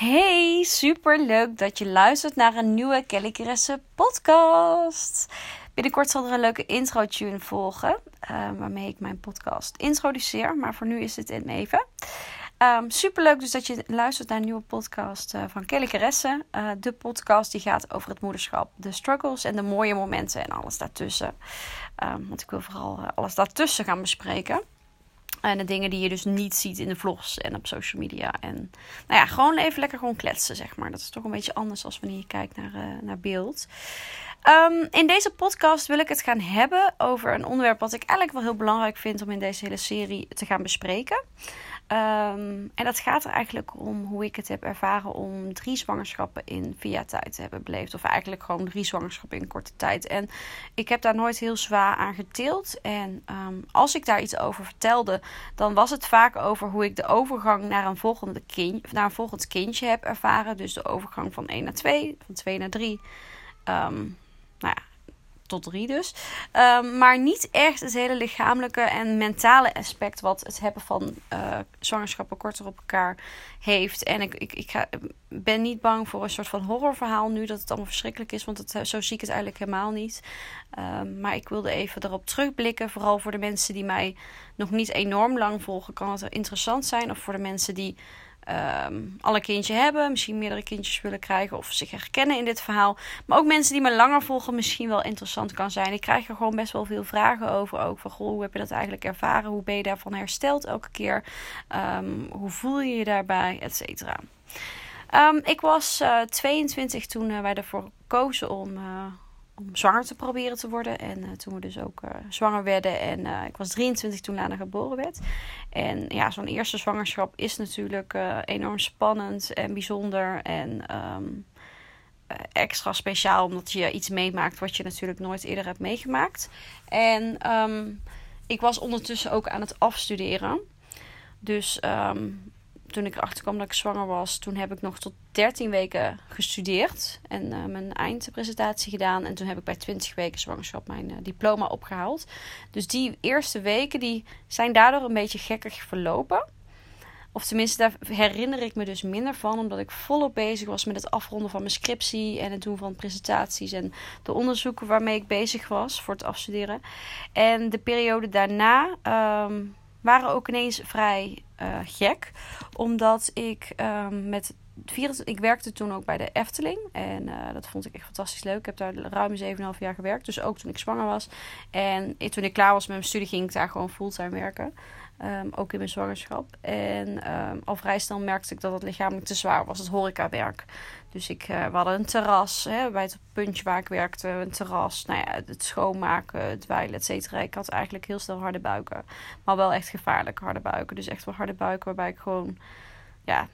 Hey, super leuk dat je luistert naar een nieuwe Kelly Keresse podcast. Binnenkort zal er een leuke intro tune volgen, uh, waarmee ik mijn podcast introduceer. Maar voor nu is het even. Um, super leuk dus dat je luistert naar een nieuwe podcast uh, van Kelly Keresse. Uh, de podcast die gaat over het moederschap, de struggles en de mooie momenten en alles daartussen. Um, want ik wil vooral alles daartussen gaan bespreken. En de dingen die je dus niet ziet in de vlogs en op social media. En nou ja, gewoon even lekker gewoon kletsen, zeg maar. Dat is toch een beetje anders als wanneer je kijkt naar, uh, naar beeld. Um, in deze podcast wil ik het gaan hebben over een onderwerp wat ik eigenlijk wel heel belangrijk vind om in deze hele serie te gaan bespreken. Um, en dat gaat er eigenlijk om hoe ik het heb ervaren om drie zwangerschappen in via tijd te hebben beleefd. Of eigenlijk gewoon drie zwangerschappen in korte tijd. En ik heb daar nooit heel zwaar aan geteeld. En um, als ik daar iets over vertelde, dan was het vaak over hoe ik de overgang naar een, volgende kind, naar een volgend kindje heb ervaren. Dus de overgang van 1 naar 2, van 2 naar 3. Um, nou ja, tot drie dus. Um, maar niet echt het hele lichamelijke en mentale aspect wat het hebben van uh, zwangerschappen korter op elkaar heeft. En ik, ik, ik ga, ben niet bang voor een soort van horrorverhaal nu dat het allemaal verschrikkelijk is, want het, zo zie ik het eigenlijk helemaal niet. Um, maar ik wilde even erop terugblikken, vooral voor de mensen die mij nog niet enorm lang volgen, kan het interessant zijn. Of voor de mensen die alle kindje hebben, misschien meerdere kindjes willen krijgen of zich herkennen in dit verhaal. Maar ook mensen die me langer volgen misschien wel interessant kan zijn. Ik krijg er gewoon best wel veel vragen over. Ook van, goh, hoe heb je dat eigenlijk ervaren? Hoe ben je daarvan hersteld elke keer? Um, hoe voel je je daarbij? Et cetera. Um, ik was uh, 22 toen uh, wij ervoor kozen om... Uh, om zwanger te proberen te worden. En uh, toen we dus ook uh, zwanger werden. En uh, ik was 23 toen Lana geboren werd. En ja, zo'n eerste zwangerschap is natuurlijk enorm spannend en bijzonder. En um, extra speciaal omdat je iets meemaakt wat je natuurlijk nooit eerder hebt meegemaakt. En um, ik was ondertussen ook aan het afstuderen. Dus um, toen ik erachter kwam dat ik zwanger was, toen heb ik nog tot 13 weken gestudeerd en uh, mijn eindpresentatie gedaan. En toen heb ik bij 20 weken zwangerschap mijn uh, diploma opgehaald. Dus die eerste weken die zijn daardoor een beetje gekkig verlopen. Of tenminste, daar herinner ik me dus minder van, omdat ik volop bezig was met het afronden van mijn scriptie en het doen van presentaties en de onderzoeken waarmee ik bezig was voor het afstuderen. En de periode daarna um, waren ook ineens vrij uh, gek. Omdat ik um, met 24, ik werkte toen ook bij de Efteling. En uh, dat vond ik echt fantastisch leuk. Ik heb daar ruim 7,5 jaar gewerkt. Dus ook toen ik zwanger was. En toen ik klaar was met mijn studie, ging ik daar gewoon fulltime werken. Um, ook in mijn zwangerschap. En um, al vrij snel merkte ik dat het lichamelijk te zwaar was, het horecawerk. Dus ik, uh, we hadden een terras hè, bij het puntje waar ik werkte. Een terras, nou ja, het schoonmaken, het dweilen, et cetera. Ik had eigenlijk heel snel harde buiken. Maar wel echt gevaarlijke harde buiken. Dus echt wel harde buiken waarbij ik gewoon... Ja,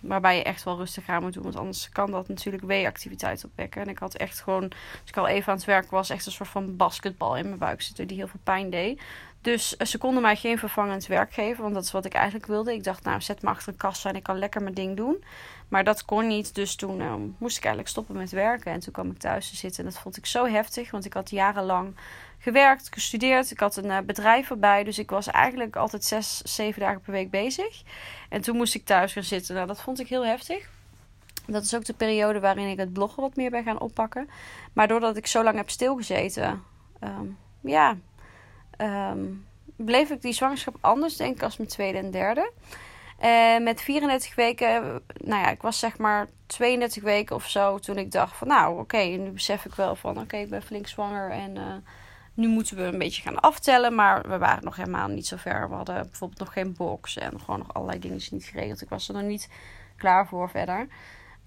waarbij je echt wel rustig aan moet doen. Want anders kan dat natuurlijk weeactiviteit opwekken. En ik had echt gewoon, als ik al even aan het werk was, echt een soort van basketbal in mijn buik zitten. Die heel veel pijn deed. Dus ze konden mij geen vervangend werk geven. Want dat is wat ik eigenlijk wilde. Ik dacht, nou, zet me achter een kast en ik kan lekker mijn ding doen. Maar dat kon niet. Dus toen uh, moest ik eigenlijk stoppen met werken. En toen kwam ik thuis te zitten. En dat vond ik zo heftig. Want ik had jarenlang gewerkt, gestudeerd. Ik had een uh, bedrijf erbij. Dus ik was eigenlijk altijd zes, zeven dagen per week bezig. En toen moest ik thuis gaan zitten. Nou, dat vond ik heel heftig. Dat is ook de periode waarin ik het bloggen wat meer ben gaan oppakken. Maar doordat ik zo lang heb stilgezeten, um, ja, um, bleef ik die zwangerschap anders, denk ik, als mijn tweede en derde. En met 34 weken, nou ja, ik was zeg maar 32 weken of zo toen ik dacht van nou oké, nu besef ik wel van oké, ik ben flink zwanger en uh, nu moeten we een beetje gaan aftellen. Maar we waren nog helemaal niet zo ver. We hadden bijvoorbeeld nog geen box en gewoon nog allerlei dingen niet geregeld. Ik was er nog niet klaar voor verder.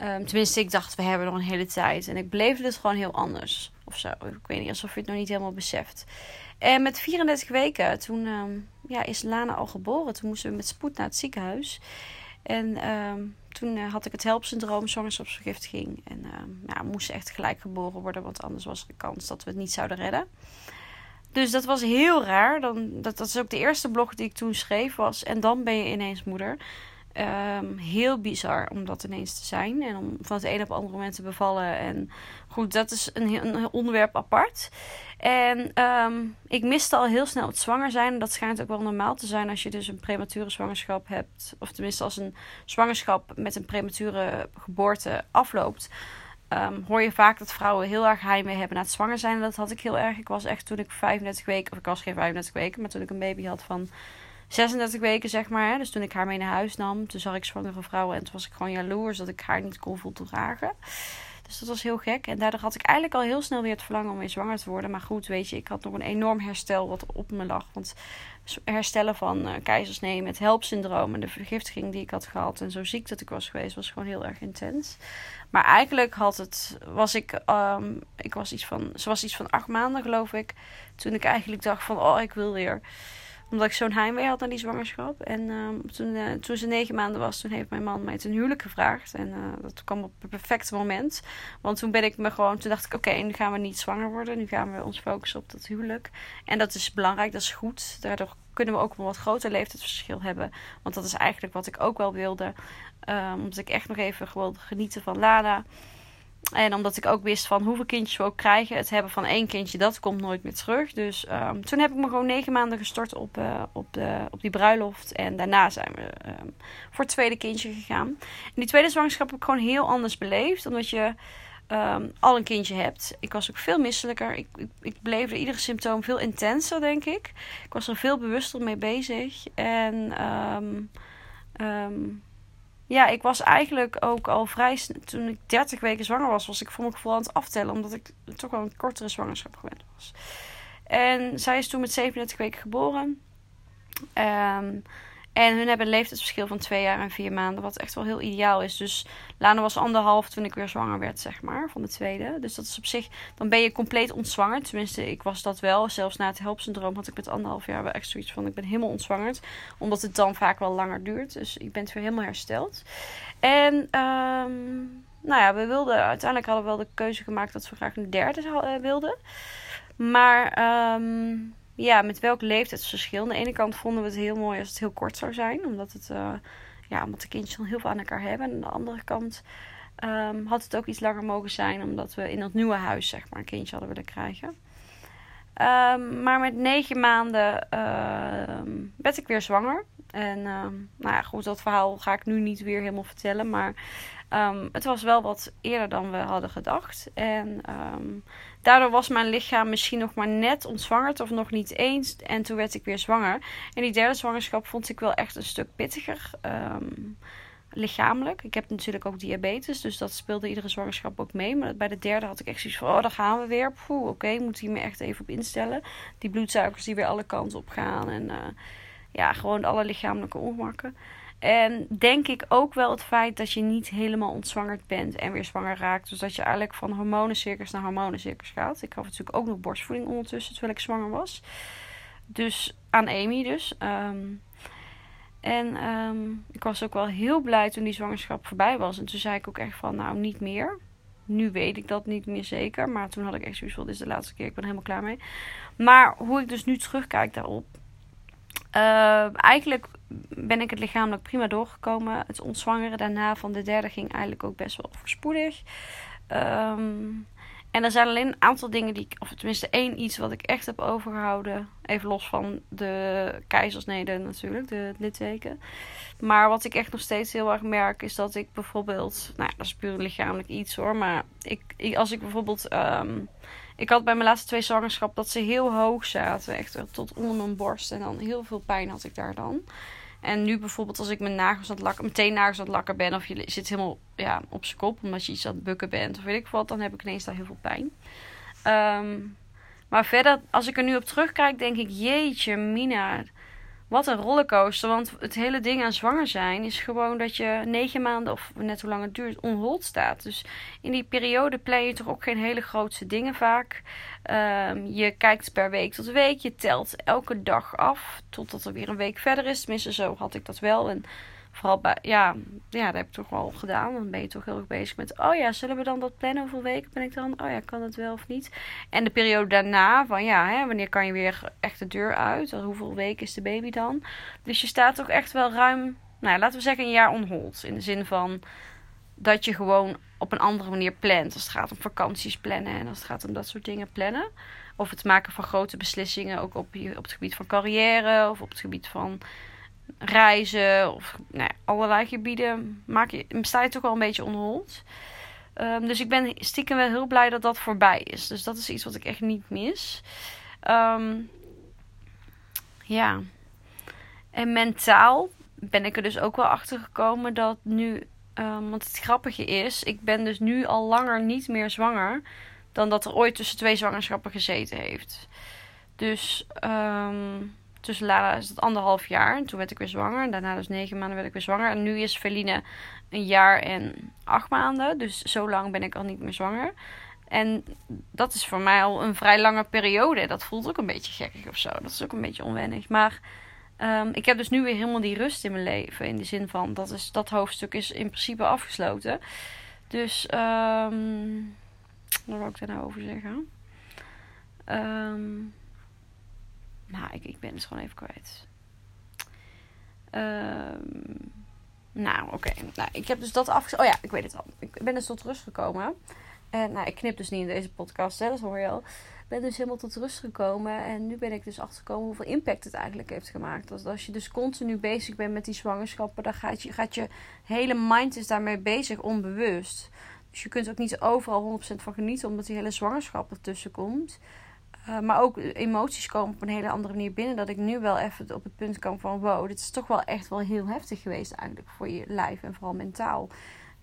Um, tenminste, ik dacht, we hebben nog een hele tijd. En ik bleef dus gewoon heel anders. Of zo. Ik weet niet, alsof je het nog niet helemaal beseft. En met 34 weken, toen um, ja, is Lana al geboren. Toen moesten we met spoed naar het ziekenhuis. En um, toen uh, had ik het HELP-syndroom, zwangerschapsvergiftiging. En ja, moest echt gelijk geboren worden, want anders was er de kans dat we het niet zouden redden. Dus dat was heel raar. Dan, dat, dat is ook de eerste blog die ik toen schreef was. En dan ben je ineens moeder. Ehm, heel bizar om dat ineens te zijn. En om van het een op het andere moment te bevallen. En goed, dat is een, een onderwerp apart. En ehm, ik miste al heel snel het zwanger zijn. Dat schijnt ook wel normaal te zijn als je dus een premature zwangerschap hebt. Of tenminste als een zwangerschap met een premature geboorte afloopt. Ehm, hoor je vaak dat vrouwen heel erg heimwee hebben na het zwanger zijn. En dat had ik heel erg. Ik was echt toen ik 35 weken, of ik was geen 35 weken, maar toen ik een baby had van 36 weken, zeg maar. Dus toen ik haar mee naar huis nam, toen zag ik zwangere vrouwen. En toen was ik gewoon jaloers dat ik haar niet kon voldragen. Dus dat was heel gek. En daardoor had ik eigenlijk al heel snel weer het verlangen om weer zwanger te worden. Maar goed, weet je, ik had nog een enorm herstel wat op me lag. Want herstellen van uh, keizersnee met helpsyndroom en de vergiftiging die ik had gehad. En zo ziek dat ik was geweest, was gewoon heel erg intens. Maar eigenlijk had het, was ik, um, ik was iets van, ze was iets van acht maanden geloof ik. Toen ik eigenlijk dacht van, oh ik wil weer omdat ik zo'n heimwee had naar die zwangerschap. En uh, toen, uh, toen ze negen maanden was, toen heeft mijn man mij ten huwelijk gevraagd. En uh, dat kwam op het perfecte moment. Want toen ben ik me gewoon, toen dacht ik, oké, nu gaan we niet zwanger worden. Nu gaan we ons focussen op dat huwelijk. En dat is belangrijk, dat is goed. Daardoor kunnen we ook een wat groter leeftijdsverschil hebben. Want dat is eigenlijk wat ik ook wel wilde. Um, omdat ik echt nog even gewoon genieten van Lana. En omdat ik ook wist van hoeveel kindjes we ook krijgen. Het hebben van één kindje, dat komt nooit meer terug. Dus um, toen heb ik me gewoon negen maanden gestort op, uh, op, de, op die bruiloft. En daarna zijn we um, voor het tweede kindje gegaan. En die tweede zwangerschap heb ik gewoon heel anders beleefd. Omdat je um, al een kindje hebt. Ik was ook veel misselijker. Ik, ik, ik beleefde iedere symptoom veel intenser, denk ik. Ik was er veel bewuster mee bezig. En... ja, ik was eigenlijk ook al vrij toen ik 30 weken zwanger was, was ik voor mijn gevoel aan het aftellen, omdat ik toch wel een kortere zwangerschap gewend was. En zij is toen met 37 weken geboren. Um, en hun hebben een leeftijdsverschil van twee jaar en vier maanden, wat echt wel heel ideaal is. Dus Lana was anderhalf toen ik weer zwanger werd, zeg maar, van de tweede. Dus dat is op zich, dan ben je compleet ontzwangerd. Tenminste, ik was dat wel. Zelfs na het helpsyndroom had ik met anderhalf jaar wel echt zoiets van, ik ben helemaal ontzwangerd. Omdat het dan vaak wel langer duurt. Dus ik ben weer helemaal hersteld. En, um, nou ja, we wilden, uiteindelijk hadden we wel de keuze gemaakt dat we graag een derde eh, wilden. Maar... Um, ja, met welk leeftijdsverschil. Aan de ene kant vonden we het heel mooi als het heel kort zou zijn. Omdat, het, uh, ja, omdat de kindjes dan heel veel aan elkaar hebben. En aan de andere kant um, had het ook iets langer mogen zijn. Omdat we in dat nieuwe huis zeg maar, een kindje hadden willen krijgen. Um, maar met negen maanden uh, werd ik weer zwanger. En nou ja, goed, dat verhaal ga ik nu niet weer helemaal vertellen. Maar um, het was wel wat eerder dan we hadden gedacht. En um, daardoor was mijn lichaam misschien nog maar net ontzwangerd of nog niet eens. En toen werd ik weer zwanger. En die derde zwangerschap vond ik wel echt een stuk pittiger. Um, lichamelijk. Ik heb natuurlijk ook diabetes, dus dat speelde iedere zwangerschap ook mee. Maar bij de derde had ik echt zoiets van, oh, daar gaan we weer. Oké, okay, moet hier me echt even op instellen. Die bloedsuikers die weer alle kanten op gaan. En uh, ja, gewoon alle lichamelijke ongemakken. En denk ik ook wel het feit dat je niet helemaal ontzwangerd bent en weer zwanger raakt. Dus dat je eigenlijk van hormonencircus naar hormonencircus gaat. Ik had natuurlijk ook nog borstvoeding ondertussen terwijl ik zwanger was. Dus aan Amy dus. Um, en um, ik was ook wel heel blij toen die zwangerschap voorbij was. En toen zei ik ook echt van, nou niet meer. Nu weet ik dat niet meer zeker. Maar toen had ik echt zoiets van, dit is de laatste keer. Ik ben helemaal klaar mee. Maar hoe ik dus nu terugkijk daarop. Uh, eigenlijk ben ik het lichamelijk prima doorgekomen. Het ontzwangeren daarna van de derde ging eigenlijk ook best wel voorspoedig. Um, en er zijn alleen een aantal dingen die ik, of tenminste één iets wat ik echt heb overgehouden. Even los van de keizersneden natuurlijk, de litteken. Maar wat ik echt nog steeds heel erg merk is dat ik bijvoorbeeld, nou ja, dat is puur lichamelijk iets hoor. Maar ik, als ik bijvoorbeeld, um, ik had bij mijn laatste twee zwangerschap dat ze heel hoog zaten. Echt tot onder mijn borst. En dan heel veel pijn had ik daar dan. En nu bijvoorbeeld als ik mijn nagels aan het lakken, meteen nagels aan het lakken ben, of je zit helemaal ja, op zijn kop omdat je iets aan het bukken bent, of weet ik wat, dan heb ik ineens daar heel veel pijn. Um, maar verder, als ik er nu op terugkijk, denk ik, jeetje, Mina, wat een rollercoaster. Want het hele ding aan zwanger zijn is gewoon dat je negen maanden, of net hoe lang het duurt, onhold staat. Dus in die periode plan je toch ook geen hele grootste dingen vaak. Um, je kijkt per week tot week. Je telt elke dag af totdat er weer een week verder is. Tenminste, zo had ik dat wel. Vooral bij, ja, ja, dat heb ik toch wel gedaan. Dan ben je toch heel erg bezig met, oh ja, zullen we dan dat plannen? Hoeveel weken ben ik dan? Oh ja, kan het wel of niet? En de periode daarna, van ja, hè, wanneer kan je weer echt de deur uit? Hoeveel weken is de baby dan? Dus je staat ook echt wel ruim, nou, laten we zeggen, een jaar on hold. In de zin van dat je gewoon op een andere manier plant. Als het gaat om vakanties plannen en als het gaat om dat soort dingen plannen. Of het maken van grote beslissingen, ook op, op het gebied van carrière of op het gebied van reizen of nou ja, allerlei gebieden. Maak je, sta je toch wel een beetje onhold. Um, dus ik ben stiekem wel heel blij dat dat voorbij is. Dus dat is iets wat ik echt niet mis. Um, ja. En mentaal ben ik er dus ook wel achter gekomen dat nu. Um, want het grappige is, ik ben dus nu al langer niet meer zwanger dan dat er ooit tussen twee zwangerschappen gezeten heeft. Dus um, tussen Lara is het anderhalf jaar. En toen werd ik weer zwanger. Daarna dus negen maanden werd ik weer zwanger. En nu is Feline een jaar en acht maanden. Dus zo lang ben ik al niet meer zwanger. En dat is voor mij al een vrij lange periode. Dat voelt ook een beetje gekkig of zo. Dat is ook een beetje onwennig. Maar um, ik heb dus nu weer helemaal die rust in mijn leven. In de zin van dat, is, dat hoofdstuk is in principe afgesloten. Dus um, wat wil ik daar nou over zeggen? Um, nou, ik, ik ben het gewoon even kwijt. Um, nou, oké. Nou, ik heb dus dat afgesloten. Oh ja, ik weet het al. Ik ben dus tot rust gekomen. En nou, ik knip dus niet in deze podcast, hè, dat hoor je al. Ik ben dus helemaal tot rust gekomen. En nu ben ik dus achtergekomen hoeveel impact het eigenlijk heeft gemaakt. Dus als je dus continu bezig bent met die zwangerschappen, dan gaat je, je hele mind is daarmee bezig, onbewust. Dus je kunt ook niet overal 100% van genieten, omdat die hele zwangerschap ertussen komt. Uh, maar ook emoties komen op een hele andere manier binnen. Dat ik nu wel even op het punt kom van: wow, dit is toch wel echt wel heel heftig geweest, eigenlijk voor je lijf en vooral mentaal.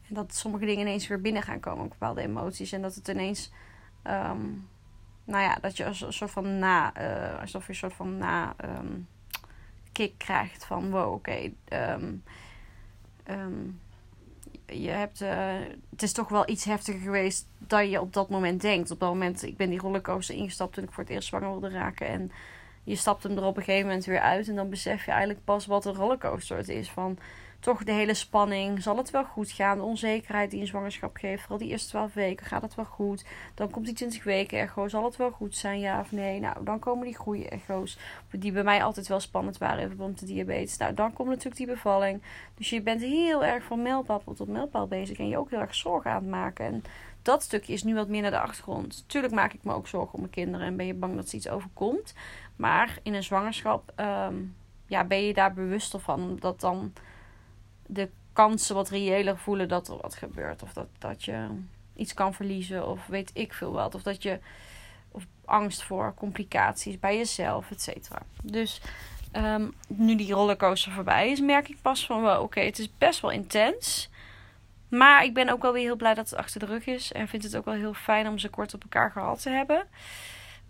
En dat sommige dingen ineens weer binnen gaan komen, bepaalde emoties. En dat het ineens, um, nou ja, dat je een soort van na, uh, alsof je een soort van na um, kick krijgt van: wow, oké. Okay, um, je hebt, uh, het is toch wel iets heftiger geweest dan je op dat moment denkt. Op dat moment, ik ben die rollercoaster ingestapt toen ik voor het eerst zwanger wilde raken. En je stapt hem er op een gegeven moment weer uit. En dan besef je eigenlijk pas wat een rollercoaster het is. Van toch de hele spanning. Zal het wel goed gaan? De onzekerheid die een zwangerschap geeft. Vooral die eerste 12 weken. Gaat het wel goed? Dan komt die 20 weken echo. Zal het wel goed zijn? Ja of nee? Nou, dan komen die groeiecho's. Die bij mij altijd wel spannend waren in verband met de diabetes. Nou, dan komt natuurlijk die bevalling. Dus je bent heel erg van mijlpaal tot mijlpaal bezig. En je ook heel erg zorgen aan het maken. En dat stukje is nu wat meer naar de achtergrond. Tuurlijk maak ik me ook zorgen om mijn kinderen. En ben je bang dat ze iets overkomt. Maar in een zwangerschap... Um, ja, ben je daar bewuster van dat dan de kansen wat reëler voelen dat er wat gebeurt. Of dat, dat je iets kan verliezen of weet ik veel wat. Of dat je of angst voor complicaties bij jezelf, et cetera. Dus um, nu die rollercoaster voorbij is, merk ik pas van wow, oké, het is best wel intens. Maar ik ben ook wel weer heel blij dat het achter de rug is. En vind het ook wel heel fijn om ze kort op elkaar gehad te hebben.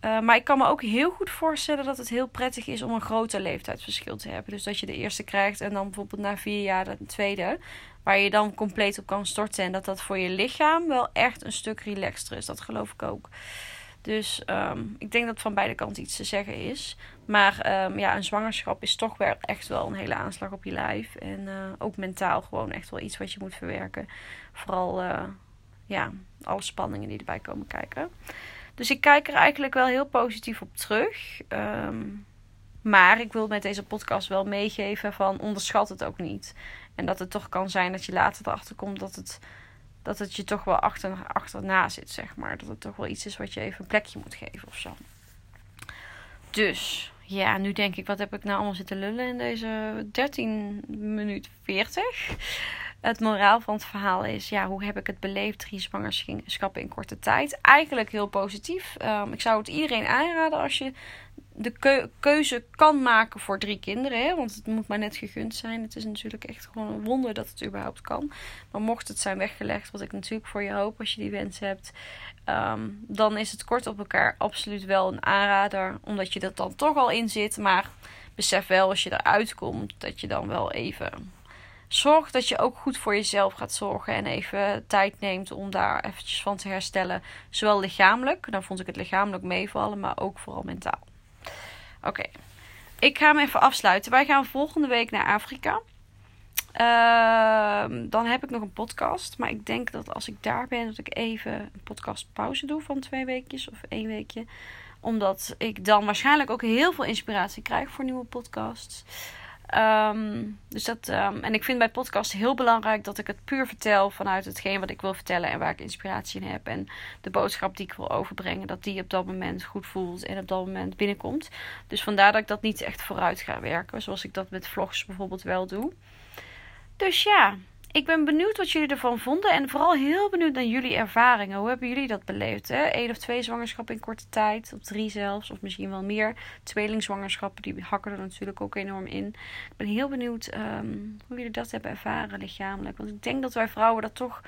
Uh, maar ik kan me ook heel goed voorstellen dat het heel prettig is om een groter leeftijdsverschil te hebben. Dus dat je de eerste krijgt en dan bijvoorbeeld na vier jaar de tweede. Waar je dan compleet op kan storten. En dat dat voor je lichaam wel echt een stuk relaxter is. Dat geloof ik ook. Dus um, ik denk dat van beide kanten iets te zeggen is. Maar um, ja, een zwangerschap is toch wel echt wel een hele aanslag op je lijf. En uh, ook mentaal gewoon echt wel iets wat je moet verwerken. Vooral uh, ja, alle spanningen die erbij komen kijken. Dus ik kijk er eigenlijk wel heel positief op terug. Um, maar ik wil met deze podcast wel meegeven van onderschat het ook niet. En dat het toch kan zijn dat je later erachter komt dat het, dat het je toch wel achter, achterna zit, zeg maar. Dat het toch wel iets is wat je even een plekje moet geven of zo. Dus, ja, nu denk ik, wat heb ik nou allemaal zitten lullen in deze 13 minuut 40? Het moraal van het verhaal is, ja, hoe heb ik het beleefd? Drie zwangerschappen in korte tijd. Eigenlijk heel positief. Um, ik zou het iedereen aanraden als je de keuze kan maken voor drie kinderen. Hè? Want het moet maar net gegund zijn. Het is natuurlijk echt gewoon een wonder dat het überhaupt kan. Maar mocht het zijn weggelegd, wat ik natuurlijk voor je hoop als je die wens hebt. Um, dan is het kort op elkaar absoluut wel een aanrader. Omdat je dat dan toch al in zit. Maar besef wel als je eruit komt dat je dan wel even zorg dat je ook goed voor jezelf gaat zorgen. En even tijd neemt om daar eventjes van te herstellen. Zowel lichamelijk, dan vond ik het lichamelijk meevallen, maar ook vooral mentaal. Oké, ik ga hem even afsluiten. Wij gaan volgende week naar Afrika. Uh, dan heb ik nog een podcast. Maar ik denk dat als ik daar ben, dat ik even een podcast pauze doe van twee weekjes of één weekje. Omdat ik dan waarschijnlijk ook heel veel inspiratie krijg voor nieuwe podcasts. Ehm, dus dat, ehm, en ik vind bij podcast heel belangrijk dat ik het puur vertel vanuit hetgeen wat ik wil vertellen en waar ik inspiratie in heb. En de boodschap die ik wil overbrengen, dat die op dat moment goed voelt en op dat moment binnenkomt. Dus vandaar dat ik dat niet echt vooruit ga werken, zoals ik dat met vlogs bijvoorbeeld wel doe. Dus ja, ik ben benieuwd wat jullie ervan vonden. En vooral heel benieuwd naar jullie ervaringen. Hoe hebben jullie dat beleefd? Hè? Eén of twee zwangerschappen in korte tijd. Of drie zelfs. Of misschien wel meer. Tweelingzwangerschappen. Die hakken er natuurlijk ook enorm in. Ik ben heel benieuwd ehm, hoe jullie dat hebben ervaren lichamelijk. Want ik denk dat wij vrouwen dat toch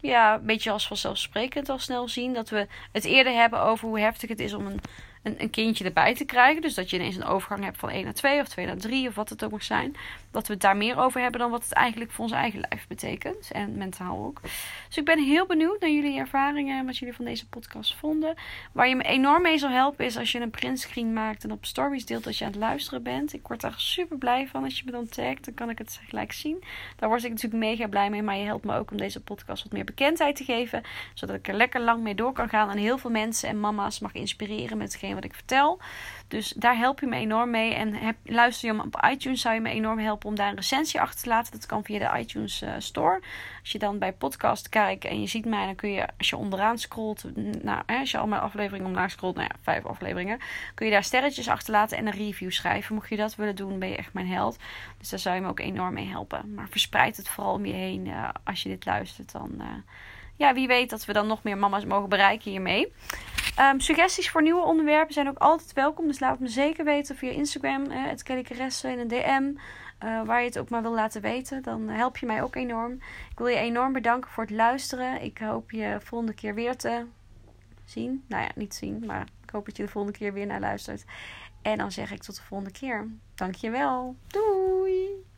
ja, een beetje als vanzelfsprekend al snel zien. Dat we het eerder hebben over hoe heftig het is om een een, een kindje erbij te krijgen. Dus dat je ineens een overgang hebt van 1 naar 2 of 2 naar 3 of wat het ook mag zijn. Dat we het daar meer over hebben dan wat het eigenlijk voor ons eigen lijf betekent. En mentaal ook. Dus ik ben heel benieuwd naar jullie ervaringen en wat jullie van deze podcast vonden. Waar je me enorm mee zal helpen is als je een printscreen maakt en op stories deelt als je aan het luisteren bent. Ik word daar super blij van als je me dan tagt. Dan kan ik het gelijk zien. Daar word ik natuurlijk mega blij mee. Maar je helpt me ook om deze podcast wat meer bekendheid te geven. Zodat ik er lekker lang mee door kan gaan. En heel veel mensen en mama's mag inspireren met hetgeen wat ik vertel. Dus daar help je me enorm mee. En luister je hem op iTunes, zou je me enorm helpen om daar een recensie achter te laten. Dat kan via de iTunes uh, Store. Als je dan bij podcast kijkt en je ziet mij, dan kun je, als je onderaan scrolt, nou, als je al mijn afleveringen omlaag scrolt, nou ja, vijf afleveringen, kun je daar sterretjes achterlaten en een review schrijven. Mocht je dat willen doen, ben je echt mijn held. Dus daar zou je me ook enorm mee helpen. Maar verspreid het vooral om je heen uh, als je dit luistert. Dan, uh, ja, wie weet dat we dan nog meer mama's mogen bereiken hiermee. Um, suggesties voor nieuwe onderwerpen zijn ook altijd welkom. Dus laat me zeker weten via Instagram, eh, het Kelly in een DM. Uh, waar je het ook maar wil laten weten. Dan help je mij ook enorm. Ik wil je enorm bedanken voor het luisteren. Ik hoop je volgende keer weer te zien. Nou ja, niet zien, maar ik hoop dat je de volgende keer weer naar luistert. En dan zeg ik tot de volgende keer. Dankjewel. Doei!